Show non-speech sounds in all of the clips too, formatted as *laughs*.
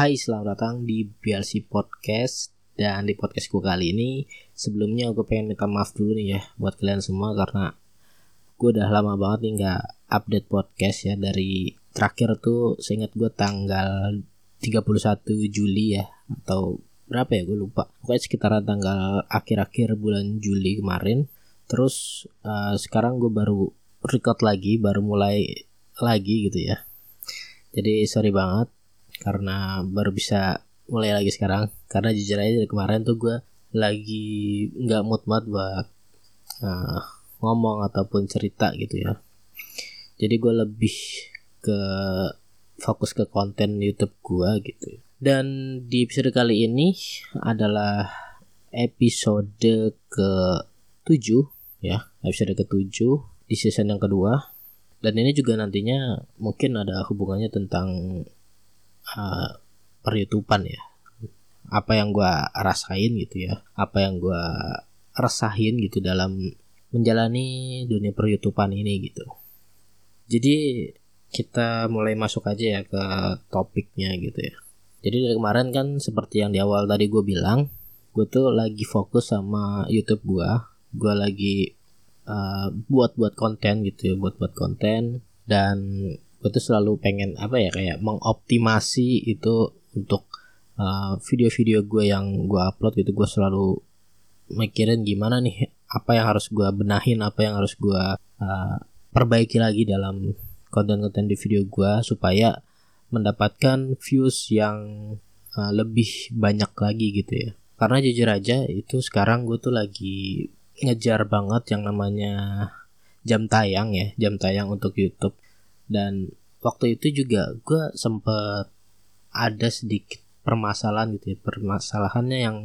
Hai, selamat datang di BLC Podcast. Dan di podcast gue kali ini Sebelumnya gue pengen minta maaf dulu nih ya Buat kalian semua karena Gue udah lama banget nih gak update podcast ya. Dari terakhir tuh seingat gue tanggal 31 Juli ya Atau berapa ya gue lupa. Pokoknya sekitaran tanggal akhir-akhir bulan Juli kemarin. Terus uh, sekarang gue baru record lagi Baru mulai lagi gitu ya. Jadi sorry banget karena baru bisa mulai lagi sekarang. Karena jujur aja dari kemarin tuh gue lagi nggak mood mood buat uh, ngomong ataupun cerita gitu ya. Jadi gue lebih ke fokus ke konten YouTube gue gitu. Dan di episode kali ini adalah episode ke 7 ya episode ke 7 di season yang kedua. Dan ini juga nantinya mungkin ada hubungannya tentang uh, peryutupan ya. Apa yang gue rasain gitu ya. Apa yang gue rasain gitu dalam menjalani dunia peryutupan ini gitu. Jadi kita mulai masuk aja ya ke topiknya gitu ya. Jadi dari kemarin kan seperti yang di awal tadi gue bilang gue tuh lagi fokus sama YouTube gue gue lagi uh, buat buat konten gitu ya buat buat konten. Dan gue tuh selalu pengen apa ya kayak mengoptimasi itu untuk uh, video-video uh, gue yang gue upload gitu. Gue selalu mikirin gimana nih apa yang harus gue benahin apa yang harus gue uh, perbaiki lagi dalam konten-konten di video gue supaya mendapatkan views yang uh, lebih banyak lagi gitu ya. Karena jujur aja itu sekarang gue tuh lagi ngejar banget yang namanya jam tayang ya jam tayang untuk YouTube dan waktu itu juga gue sempet ada sedikit permasalahan gitu ya. Permasalahannya yang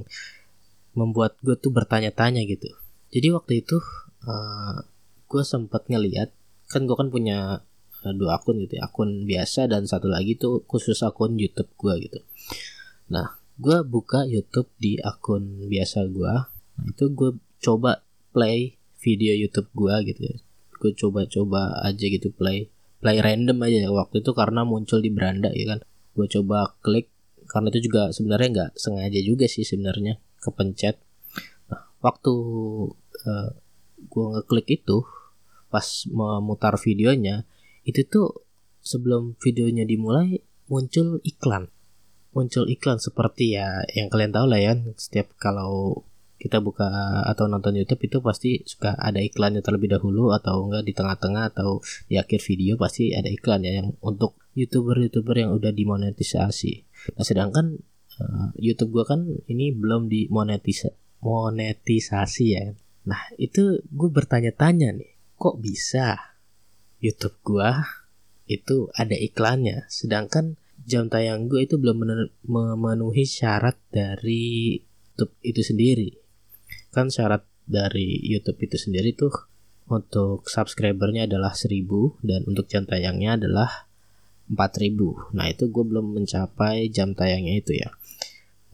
membuat gue tuh bertanya-tanya gitu. Jadi waktu itu uh, eh, gue sempet ngeliat kan gue kan punya uh, dua akun gitu ya. Akun biasa dan satu lagi tuh khusus akun YouTube gue gitu. Nah gue buka YouTube di akun biasa gue itu gue coba play video YouTube gue gitu ya. Gue coba-coba aja gitu play play random aja waktu itu karena muncul di beranda ya kan. Gue coba klik karena itu juga sebenarnya nggak sengaja juga sih sebenarnya kepencet. Nah, waktu uh, eh, gue ngeklik itu pas memutar videonya itu tuh sebelum videonya dimulai muncul iklan. Muncul iklan seperti ya yang kalian tahu lah ya setiap kalau kita buka atau nonton YouTube itu pasti suka ada iklannya terlebih dahulu atau enggak di tengah-tengah atau di akhir video pasti ada iklan ya yang untuk youtuber-youtuber yang udah dimonetisasi. Nah sedangkan uh, YouTube gua kan ini belum dimonetisasi monetisasi ya. Nah itu gue bertanya-tanya nih, kok bisa YouTube gua itu ada iklannya, sedangkan jam tayang gue itu belum memenuhi syarat dari YouTube itu sendiri kan syarat dari YouTube itu sendiri tuh untuk subscribernya adalah 1000 dan untuk jam tayangnya adalah 4000 nah itu gue belum mencapai jam tayangnya itu ya.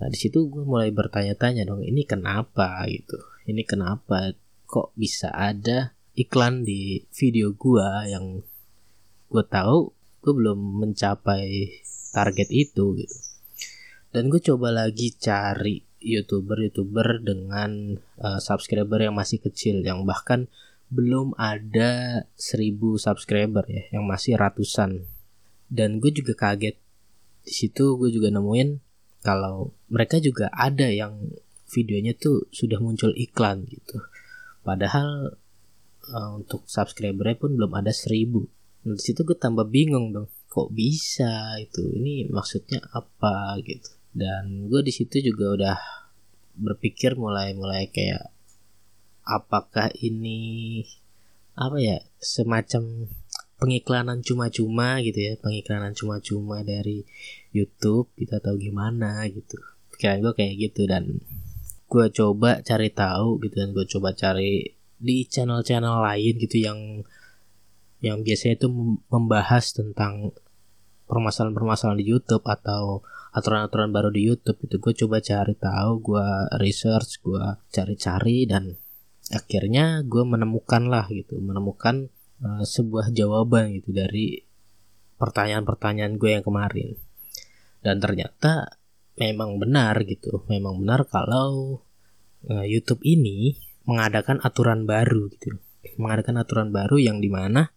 Nah di situ gue mulai bertanya-tanya dong ini kenapa? gitu. Ini kenapa? Kok bisa ada iklan di video gue yang gue tahu gue belum mencapai target itu? gitu. Dan gue coba lagi cari youtuber-youtuber dengan uh, subscriber yang masih kecil yang bahkan belum ada seribu subscriber ya yang masih ratusan. Dan gue juga kaget. Di situ gue juga nemuin kalau mereka juga ada yang videonya tuh sudah muncul iklan gitu. Padahal uh, untuk subscribernya pun belum ada seribu. Nah, di situ gue tambah bingung dong kok bisa itu? Ini maksudnya apa gitu dan gue di situ juga udah berpikir mulai mulai kayak apakah ini apa ya semacam pengiklanan cuma-cuma gitu ya pengiklanan cuma-cuma dari YouTube kita tahu gimana gitu. Pikiran gue kayak gitu dan gue coba cari tahu gitu dan gue coba cari di channel-channel lain gitu yang yang biasanya itu membahas tentang permasalahan-permasalahan di YouTube atau aturan-aturan baru di YouTube itu. Gue coba cari tahu gue research gue cari-cari dan akhirnya gue menemukan lah gitu menemukan uh, sebuah jawaban gitu dari pertanyaan-pertanyaan gue yang kemarin. Dan ternyata memang benar gitu memang benar kalau uh, YouTube ini mengadakan aturan baru gitu. Mengadakan aturan baru yang di mana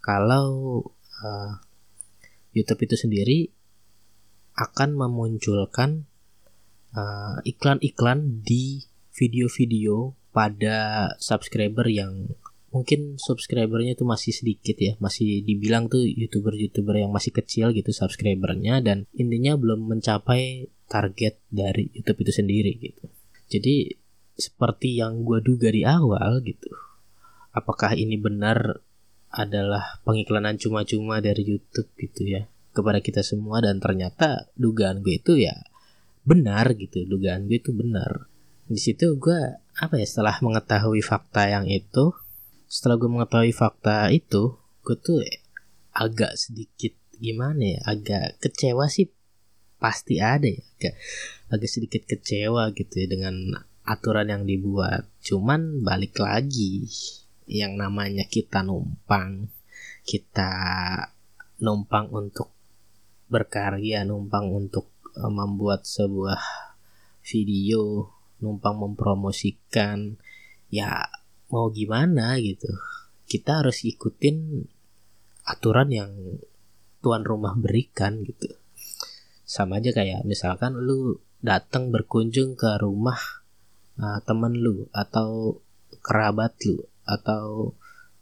kalau uh, YouTube itu sendiri akan memunculkan iklan iklan-iklan di video-video pada subscriber yang mungkin subscribernya itu masih sedikit ya. Masih dibilang tuh youtuber-youtuber yang masih kecil gitu subscribernya dan intinya belum mencapai target dari YouTube itu sendiri gitu. Jadi seperti yang gue duga di awal gitu apakah ini benar adalah pengiklanan cuma-cuma dari YouTube gitu ya kepada kita semua dan ternyata dugaan gue itu ya benar gitu. Dugaan gue itu benar. Di situ gue apa ya setelah mengetahui fakta yang itu setelah gue mengetahui fakta itu gue tuh agak sedikit gimana ya agak kecewa sih. Pasti ada ya agak agak sedikit kecewa gitu ya dengan aturan yang dibuat. Cuman balik lagi yang namanya kita numpang kita numpang untuk berkarya numpang untuk uh, membuat sebuah video numpang mempromosikan ya mau gimana gitu. Kita harus ikutin aturan yang tuan rumah berikan gitu. Sama aja kayak misalkan lu datang berkunjung ke rumah uh, temen lu atau kerabat lu atau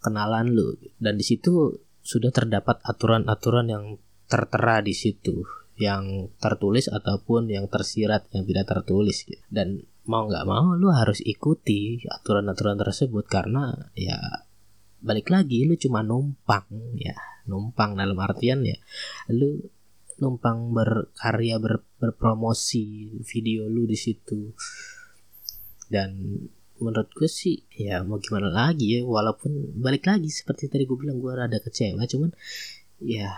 kenalan lu. Dan di situ sudah terdapat aturan-aturan yang tertera di situ yang tertulis ataupun yang tersirat yang tidak tertulis gitu. dan mau nggak mau lu harus ikuti aturan-aturan tersebut karena ya balik lagi lu cuma numpang ya numpang dalam artian ya lu numpang berkarya ber, berpromosi video lu di situ dan menurut gue sih ya mau gimana lagi ya walaupun balik lagi seperti tadi gue bilang gue rada kecewa cuman ya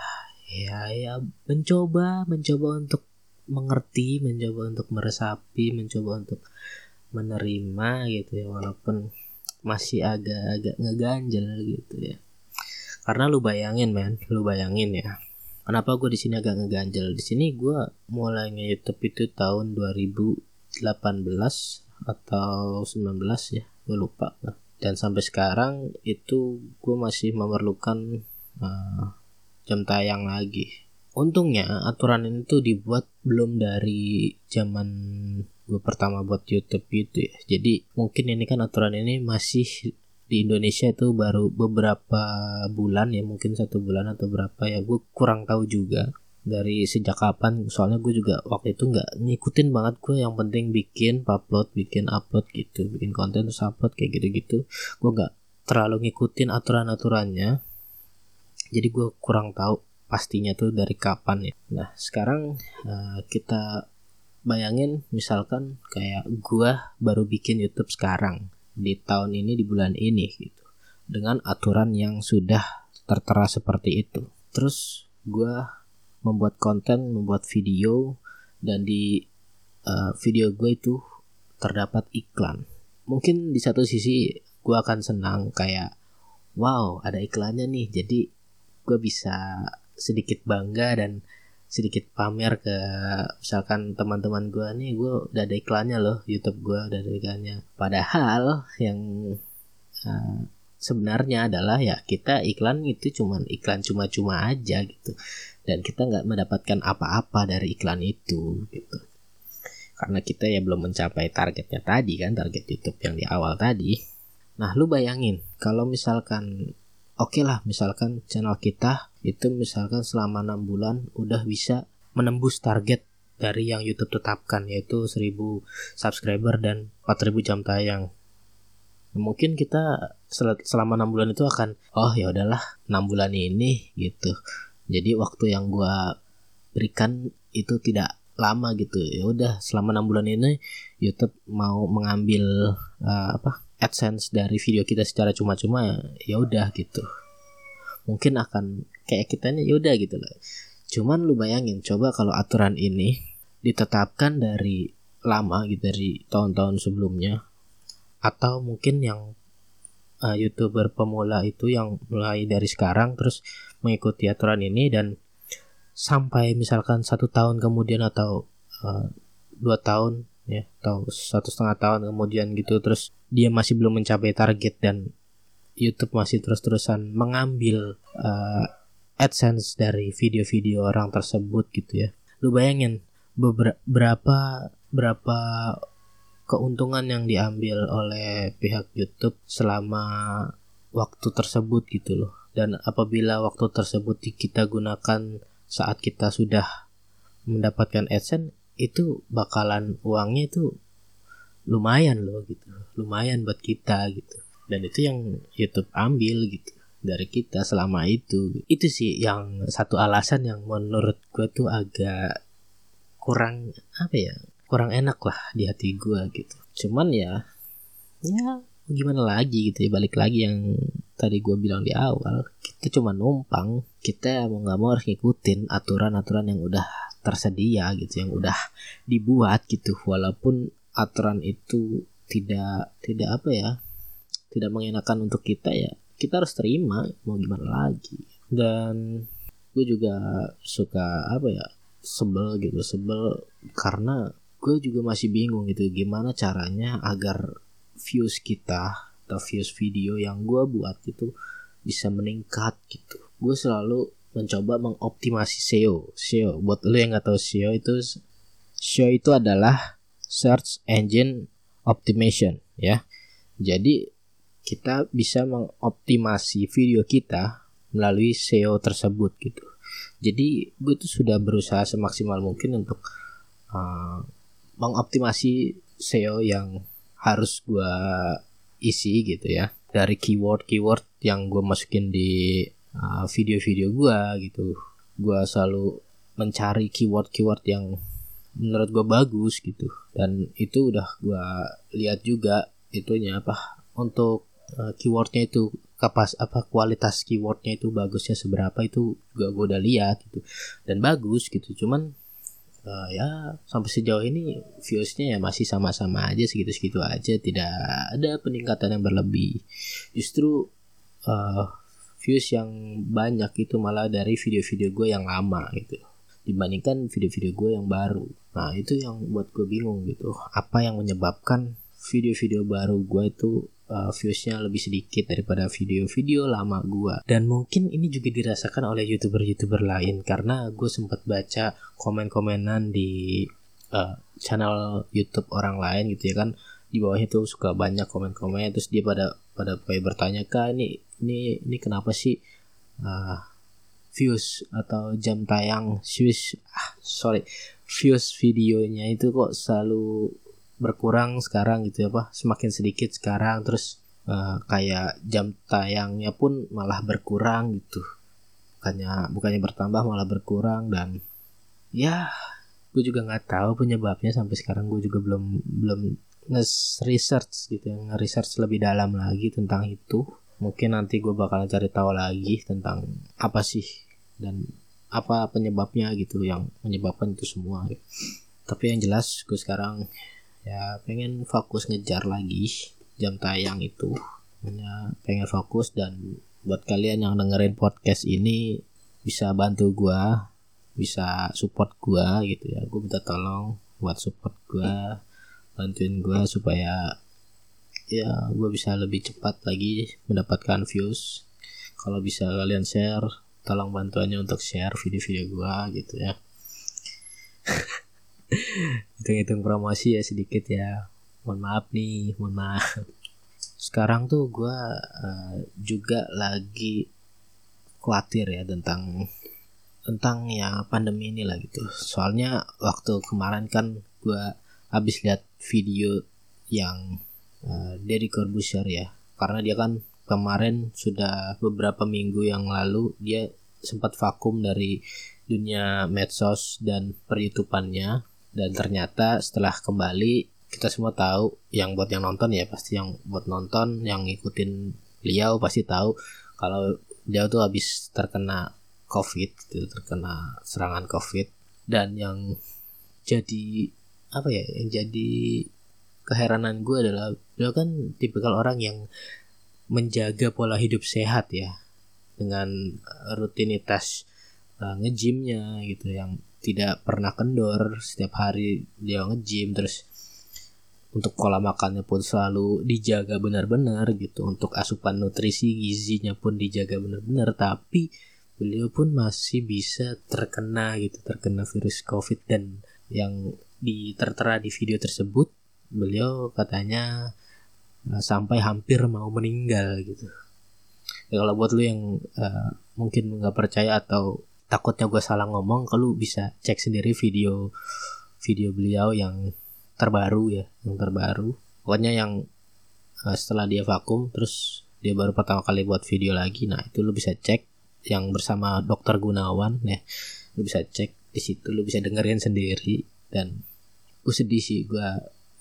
ya ya mencoba mencoba untuk mengerti mencoba untuk meresapi mencoba untuk menerima gitu ya walaupun masih agak-agak ngeganjel gitu ya. Karena lu bayangin men lu bayangin ya. Kenapa gue di sini agak ngeganjel? Di sini gue mulai nge-youtube itu tahun 2018 atau 19 ya gue lupa. Dan sampai sekarang itu gue masih memerlukan uh, jam tayang lagi. Untungnya aturan ini tuh dibuat belum dari zaman gue pertama buat YouTube gitu ya. Jadi mungkin ini kan aturan ini masih di Indonesia itu baru beberapa bulan ya mungkin satu bulan atau berapa ya. Gue kurang tahu juga dari sejak kapan. Soalnya gue juga waktu itu nggak ngikutin banget gue yang penting bikin upload bikin upload gitu. Bikin konten terus upload kayak gitu gitu gue nggak terlalu ngikutin aturan aturannya jadi gue kurang tahu pastinya tuh dari kapan ya. Nah sekarang uh, kita bayangin misalkan kayak gua baru bikin YouTube sekarang di tahun ini di bulan ini gitu dengan aturan yang sudah tertera seperti itu. Terus gua membuat konten, membuat video dan di uh, video gue itu terdapat iklan. Mungkin di satu sisi gue akan senang kayak wow ada iklannya nih jadi gue bisa sedikit bangga dan sedikit pamer ke misalkan teman-teman gue nih gue udah ada iklannya loh YouTube gue udah ada iklannya. Padahal yang uh, sebenarnya adalah ya kita iklan itu cuman iklan cuma-cuma aja gitu. Dan kita nggak mendapatkan apa-apa dari iklan itu gitu. Karena kita ya belum mencapai targetnya tadi kan target YouTube yang di awal tadi. Nah lu bayangin kalau misalkan oke okay lah misalkan channel kita itu misalkan selama enam bulan udah bisa menembus target dari yang YouTube tetapkan yaitu 1000 subscriber dan 4000 jam tayang. Mungkin kita sel selama enam bulan itu akan oh ya udahlah enam bulan ini gitu. Jadi waktu yang gua berikan itu tidak lama gitu ya udah selama enam bulan ini YouTube mau mengambil uh, apa AdSense dari video kita secara cuma-cuma ya udah gitu. Mungkin akan kayak kita nih ya udah gitu loh cuman lu bayangin coba kalau aturan ini ditetapkan dari lama gitu dari tahun-tahun sebelumnya atau mungkin yang uh, youtuber pemula itu yang mulai dari sekarang terus mengikuti aturan ini dan sampai misalkan satu tahun kemudian atau uh, dua tahun ya atau satu setengah tahun kemudian gitu terus dia masih belum mencapai target dan YouTube masih terus-terusan mengambil uh, AdSense dari video-video orang tersebut gitu ya. Lu bayangin beberapa berapa keuntungan yang diambil oleh pihak YouTube selama waktu tersebut gitu loh. Dan apabila waktu tersebut kita gunakan saat kita sudah mendapatkan AdSense itu bakalan uangnya itu lumayan loh gitu. Lumayan buat kita gitu. Dan itu yang YouTube ambil gitu dari kita selama itu itu sih yang satu alasan yang menurut gue tuh agak kurang apa ya kurang enak lah di hati gue gitu cuman ya ya gimana lagi gitu ya balik lagi yang tadi gue bilang di awal kita cuma numpang kita mau nggak mau harus ngikutin aturan-aturan yang udah tersedia gitu yang udah dibuat gitu. Walaupun aturan itu tidak tidak apa ya tidak mengenakan untuk kita ya kita harus terima mau gimana lagi. Dan gue juga suka apa ya sebel gitu sebel karena gue juga masih bingung gitu gimana caranya agar views kita atau views video yang gue buat itu bisa meningkat gitu. Gue selalu mencoba mengoptimasi SEO SEO buat lo yang nggak tahu SEO itu SEO itu adalah search engine optimization ya. Jadi kita bisa mengoptimasi video kita melalui SEO tersebut gitu. Jadi gue tuh sudah berusaha semaksimal mungkin untuk uh, mengoptimasi SEO yang harus gue isi gitu ya. Dari keyword-keyword yang gue masukin di video-video gue gitu. Gue selalu mencari keyword-keyword yang menurut gue bagus gitu. Dan itu udah gue lihat juga itunya apa untuk uh, keywordnya itu kapas apa kualitas keywordnya itu bagusnya seberapa itu juga gue udah lihat gitu. Dan bagus gitu cuman uh, ya sampai sejauh ini viewsnya ya masih sama-sama aja segitu-segitu aja. Tidak ada peningkatan yang berlebih. Justru uh, views yang banyak itu malah dari video-video gue yang lama gitu. Dibandingkan video-video gue yang baru. Nah itu yang buat gue bingung gitu. Apa yang menyebabkan video-video baru gue itu uh, viewsnya lebih sedikit daripada video-video lama gue dan mungkin ini juga dirasakan oleh youtuber-youtuber lain. Karena gue sempat baca komen-komenan di uh, channel YouTube orang lain gitu ya kan di bawahnya tuh suka banyak komen-komen terus dia pada pada kayak bertanya kak ini ini ini kenapa sih uh, views atau jam tayang views ah sorry views videonya itu kok selalu berkurang sekarang gitu ya pak semakin sedikit sekarang terus uh, kayak jam tayangnya pun malah berkurang gitu. Bukannya bukannya bertambah malah berkurang dan ya gue juga nggak tahu penyebabnya sampai sekarang gue juga belum belum nge-research gitu ya nge-research lebih dalam lagi tentang itu. Mungkin nanti gue bakal cari tahu lagi tentang apa sih dan apa penyebabnya gitu yang menyebabkan itu semua. Tapi yang jelas gue sekarang ya pengen fokus ngejar lagi jam tayang itu. Punya pengen fokus dan buat kalian yang dengerin podcast ini bisa bantu gua bisa support gua gitu ya. Gue minta tolong buat support gua bantuin gua supaya ya gue bisa lebih cepat lagi mendapatkan views. Kalau bisa kalian share tolong bantuannya untuk share video-video gua gitu ya. *laughs* Hitung-hitung promosi ya sedikit ya. Mohon maaf nih mohon maaf. Sekarang tuh gue uh, juga lagi khawatir ya tentang tentang ya pandemi ini lah gitu. Soalnya waktu kemarin kan gue habis lihat video yang uh, dari Corbusier ya. Karena dia kan kemarin sudah beberapa minggu yang lalu dia sempat vakum dari dunia medsos dan peryutupannya. Dan ternyata setelah kembali kita semua tahu yang buat yang nonton ya pasti yang buat nonton yang ngikutin beliau pasti tahu kalau dia tuh habis terkena covid gitu terkena serangan covid. Dan yang jadi apa ya yang jadi keheranan gue adalah beliau kan tipikal orang yang menjaga pola hidup sehat ya dengan rutinitas uh, ngejimnya gitu yang tidak pernah kendor setiap hari dia ngejim terus untuk pola makannya pun selalu dijaga benar-benar gitu untuk asupan nutrisi gizinya pun dijaga benar-benar tapi beliau pun masih bisa terkena gitu terkena virus covid dan yang di tertera di video tersebut beliau katanya uh, sampai hampir mau meninggal gitu. Ya kalau buat lu yang uh, mungkin nggak percaya atau takutnya gue salah ngomong kalau bisa cek sendiri video video beliau yang terbaru ya yang terbaru. Pokoknya yang uh, setelah dia vakum terus dia baru pertama kali buat video lagi. Nah itu lu bisa cek yang bersama dokter Gunawan ya. Lu bisa cek di situ lu bisa dengerin sendiri dan gue sedih sih gue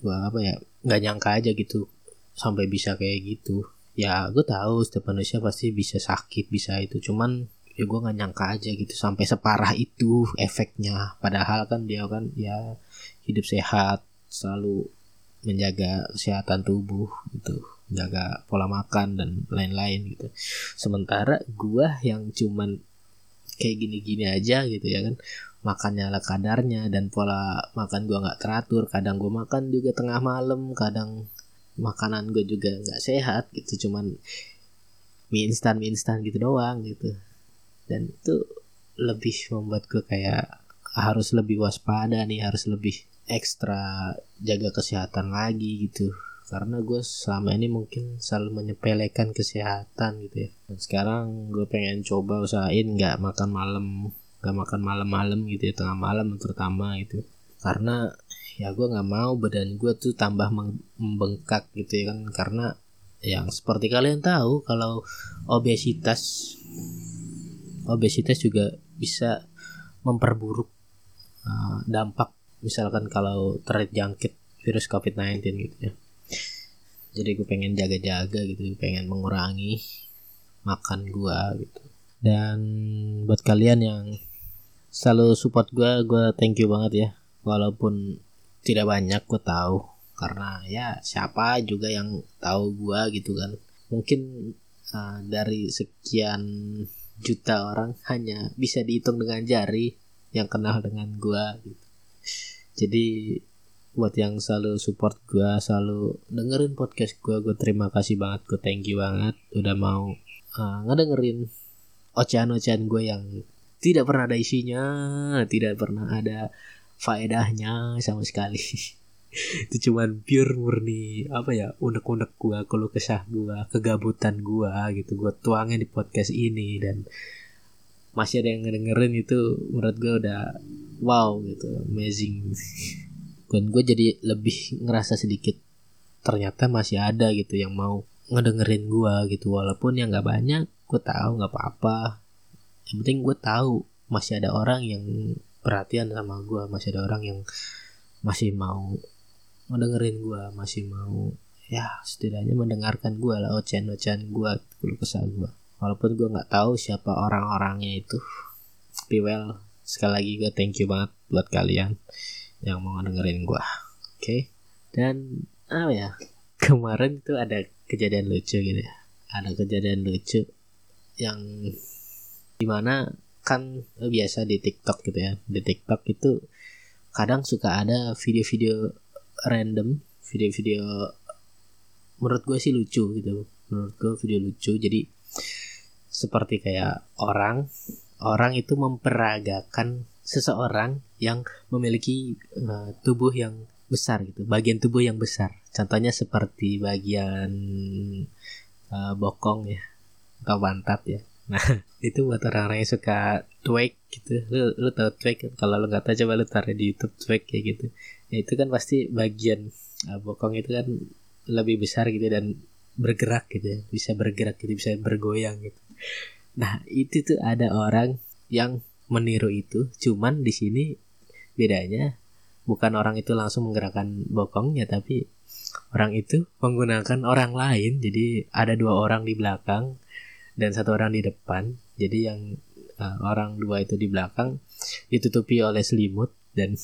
gue apa ya nggak nyangka aja gitu sampai bisa kayak gitu. Ya gue tahu setiap manusia pasti bisa sakit bisa itu. Cuman ya gue nggak nyangka aja gitu sampai separah itu efeknya. Padahal kan dia kan ya hidup sehat selalu menjaga kesehatan tubuh gitu jaga pola makan dan lain-lain gitu. Sementara gua yang cuman kayak gini-gini aja gitu ya kan. Makannya ala kadarnya dan pola makan gua nggak teratur. Kadang gua makan juga tengah malam kadang makanan gue juga nggak sehat gitu. Cuman mie instan mie instan gitu doang gitu. Dan itu lebih membuat gue kayak harus lebih waspada nih harus lebih ekstra jaga kesehatan lagi gitu karena gue selama ini mungkin selalu menyepelekan kesehatan gitu ya. Dan sekarang gue pengen coba usahain nggak makan malam nggak makan malam-malam gitu ya tengah malam terutama gitu. Karena ya gue nggak mau badan gue tuh tambah membengkak gitu ya kan. Karena yang seperti kalian tahu kalau obesitas obesitas juga bisa memperburuk uh, dampak. Misalkan kalau terjangkit virus COVID-19 gitu ya jadi gue pengen jaga-jaga gitu pengen mengurangi makan gue gitu. Dan buat kalian yang selalu support gue gue thank you banget ya. Walaupun tidak banyak gue tahu karena ya siapa juga yang tahu gue gitu kan. Mungkin uh, dari sekian juta orang hanya bisa dihitung dengan jari yang kenal dengan gue gitu. Jadi buat yang selalu support gue selalu dengerin podcast gue gue terima kasih banget gue thank you banget. Udah mau uh, ngedengerin ocehan-ocehan gue yang tidak pernah ada isinya tidak pernah ada faedahnya sama sekali. *laughs* Itu cuman pure murni apa ya unek-unek gue kalau kesah gue kegabutan gue gitu. Gue tuangin di podcast ini dan masih ada yang ngedengerin itu menurut gue udah wow gitu amazing *laughs* dan gue jadi lebih ngerasa sedikit ternyata masih ada gitu yang mau ngedengerin gue gitu. Walaupun yang nggak banyak gue tahu nggak apa-apa. Yang penting gue tahu masih ada orang yang perhatian sama gue masih ada orang yang masih mau ngedengerin gue masih mau ya setidaknya mendengarkan gue lah ocehan-ocehan gue keluh kesah gue walaupun gue nggak tahu siapa orang-orangnya itu. Tapi well. Sekali lagi gue thank you banget buat kalian yang mau dengerin gue oke? Okay? dan apa ya kemarin tuh ada kejadian lucu gitu ya. Ada kejadian lucu yang di mana kan biasa di TikTok gitu ya. Di TikTok itu kadang suka ada video-video random video-video menurut gue sih lucu gitu. Menurut gue video lucu jadi seperti kayak orang orang itu memperagakan seseorang yang memiliki uh, tubuh yang besar gitu, bagian tubuh yang besar. Contohnya seperti bagian uh, bokong ya atau pantat ya. Nah *laughs* itu buat orang-orang yang suka twig gitu. Lu lu tau twig kan? Kalau lu nggak tahu coba lu taruh di YouTube twig kayak gitu. Ya itu kan pasti bagian uh, bokong itu kan lebih besar gitu dan bergerak gitu ya. Bisa bergerak gitu, bisa bergoyang gitu. Nah itu tuh ada orang yang meniru itu cuman di sini bedanya bukan orang itu langsung menggerakkan bokongnya tapi orang itu menggunakan orang lain. Jadi ada dua orang di belakang dan satu orang di depan. Jadi yang uh, orang dua itu di belakang ditutupi oleh selimut dan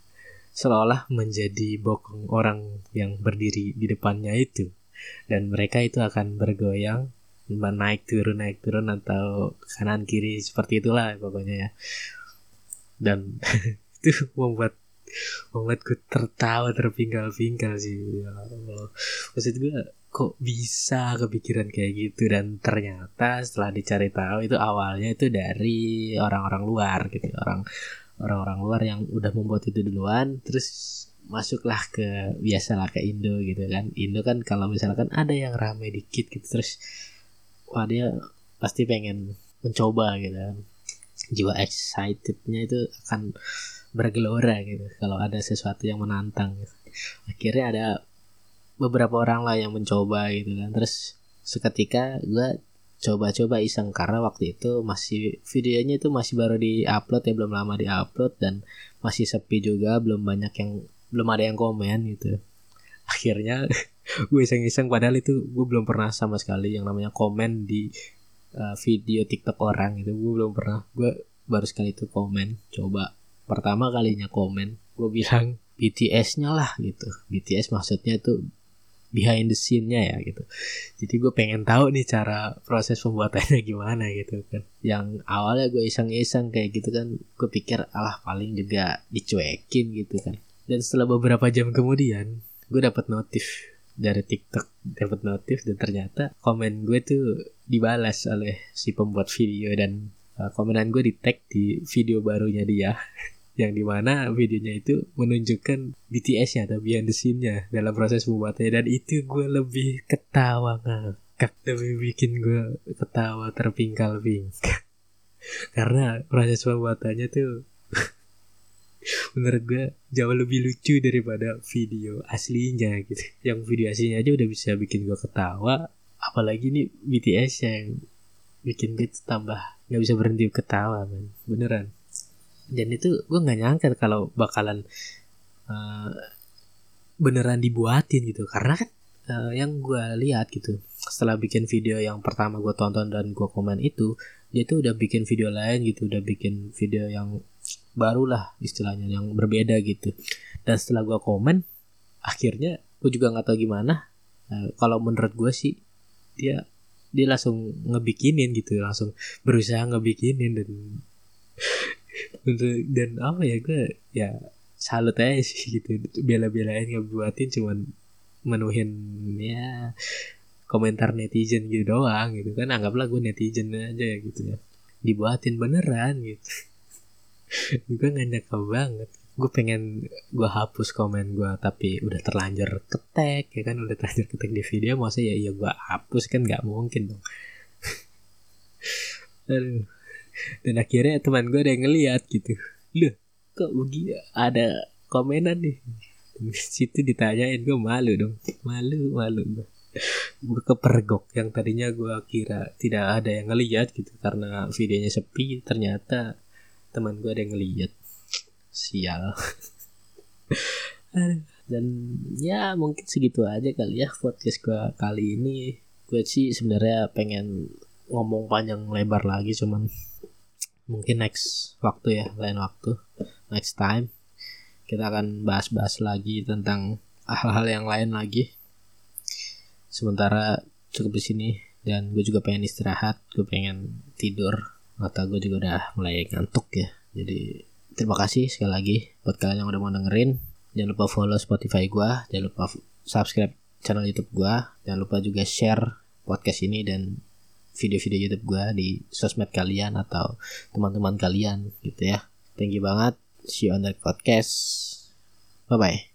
*laughs* seolah menjadi bokong orang yang berdiri di depannya itu. Dan mereka itu akan bergoyang naik turun naik turun atau kanan kiri seperti itulah pokoknya ya. Dan *laughs* itu membuat membuat gue tertawa terpinggal-pinggal sih. Ya Allah. Maksud gue kok bisa kepikiran kayak gitu? Dan ternyata setelah dicari tahu itu awalnya itu dari orang-orang luar gitu orang orang-orang luar yang udah membuat itu duluan terus masuklah ke biasalah ke Indo gitu kan. Indo kan kalau misalkan ada yang rame dikit gitu terus wah dia pasti pengen mencoba gitu. Jiwa excitednya itu akan bergelora gitu kalau ada sesuatu yang menantang. Gitu. akhirnya ada beberapa orang lah yang mencoba gitu kan. Terus seketika gue coba-coba iseng karena waktu itu masih videonya itu masih baru di upload ya belum lama di upload dan masih sepi juga belum banyak yang belum ada yang komen gitu akhirnya *laughs* gue iseng-iseng padahal itu gue belum pernah sama sekali yang namanya komen di uh, video TikTok orang itu gue belum pernah gue baru sekali itu komen coba pertama kalinya komen gue bilang BTS-nya lah gitu BTS maksudnya tuh behind the scene-nya ya gitu. Jadi gue pengen tahu nih cara proses pembuatannya *laughs* gimana gitu kan. Yang awalnya gue iseng-iseng kayak gitu kan, gue pikir alah paling juga dicuekin gitu kan. Dan setelah beberapa jam kemudian, gue dapat notif dari TikTok, dapat notif dan ternyata komen gue tuh dibalas oleh si pembuat video dan uh, komenan gue di tag di video barunya dia *laughs* yang di mana videonya itu menunjukkan BTS-nya atau behind the scene-nya dalam proses pembuatannya. Dan itu gue lebih ketawa ngakak. Lebih bikin gue ketawa terpingkal-pingkal. *laughs* Karena proses pembuatannya tuh menurut gue jauh lebih lucu daripada video aslinya gitu. Yang video aslinya aja udah bisa bikin gue ketawa apalagi nih BTS yang bikin gue tambah nggak bisa berhenti ketawa man beneran. Dan itu gue nggak nyangka kalau bakalan uh, beneran dibuatin gitu. Karena kan uh, yang gue lihat gitu setelah bikin video yang pertama gue tonton dan gue komen itu dia tuh udah bikin video lain gitu udah bikin video yang baru lah istilahnya yang berbeda gitu. Dan setelah gue komen akhirnya gue juga nggak tahu gimana. Uh, kalau menurut gue sih dia dia langsung ngebikinin gitu langsung berusaha ngebikinin dan *laughs* dan apa ya gue ya salut aja sih gitu bela-belain ngebuatin cuman menuhin ya komentar netizen gitu doang gitu kan. Anggaplah gue netizen aja ya gitu ya. Dibuatin beneran gitu. *laughs* Gue gak nyangka banget. Gue pengen gue hapus komen gue tapi udah terlanjur ketek ya kan? Udah terlanjur ketek di video masa ya iya gue hapus kan nggak mungkin dong. *laughs* Aduh. Dan akhirnya teman gue ada yang ngeliat gitu. Loh kok begini ada komenan nih? *laughs* Situ ditanyain gue malu dong malu malu. gue kepergok yang tadinya gue kira tidak ada yang ngeliat gitu karena videonya sepi ternyata teman gue ada yang ngeliat. Sial. Dan ya mungkin segitu aja kali ya podcast gue kali ini. Gue sih sebenarnya pengen ngomong panjang lebar lagi cuman mungkin next waktu ya lain waktu next time kita akan bahas-bahas lagi tentang hal-hal yang lain lagi sementara cukup di sini dan gue juga pengen istirahat gue pengen tidur mata gue juga udah mulai ngantuk ya jadi terima kasih sekali lagi buat kalian yang udah mau dengerin jangan lupa follow Spotify gue jangan lupa subscribe channel YouTube gue jangan lupa juga share podcast ini dan video-video YouTube gue di sosmed kalian atau teman-teman kalian gitu ya. Thank you banget. See you on the podcast. Bye bye.